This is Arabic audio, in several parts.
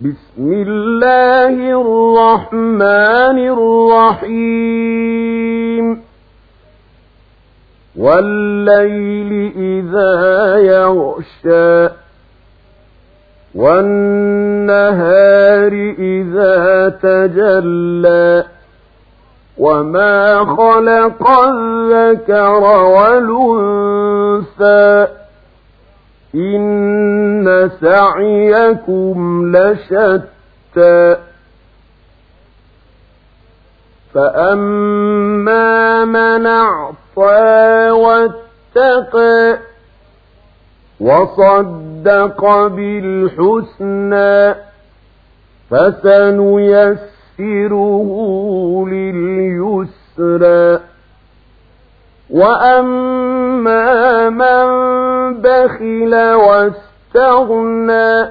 بسم الله الرحمن الرحيم. والليل إذا يغشى والنهار إذا تجلى وما خلق الذكر والأنثى. إن سعيكم لشتى فأما من أعطى واتقى وصدق بالحسنى فسنيسره لليسرى وأما من بخل واستغنى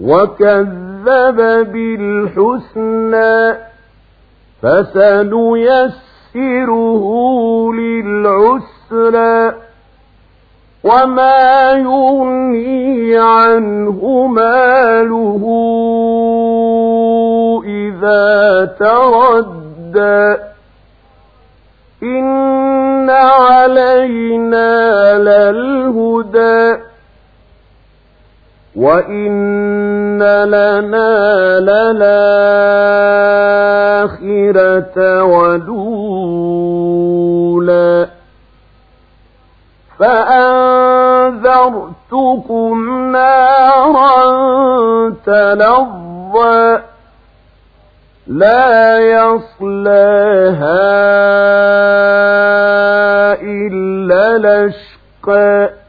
وكذب بالحسنى فسنيسره للعسرى وما يغني عنه ماله إذا تردى إن علينا للهدى وإن لنا للآخرة ولولا فأنذرتكم نارا تلظى لا يصلاها إلا لشقى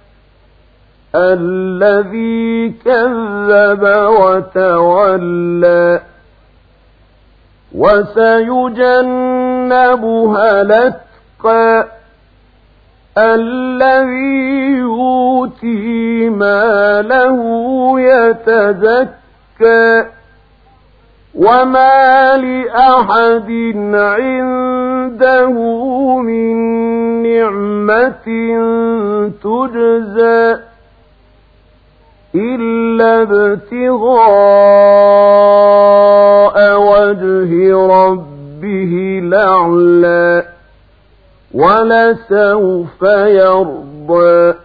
الذي كذب وتولى وسيجنبها الأتقى الذي يؤتي ماله يتزكى وما لأحد عنده من نعمة تجزى إلا ابتغاء وجه ربه لعلى ولسوف يرضى.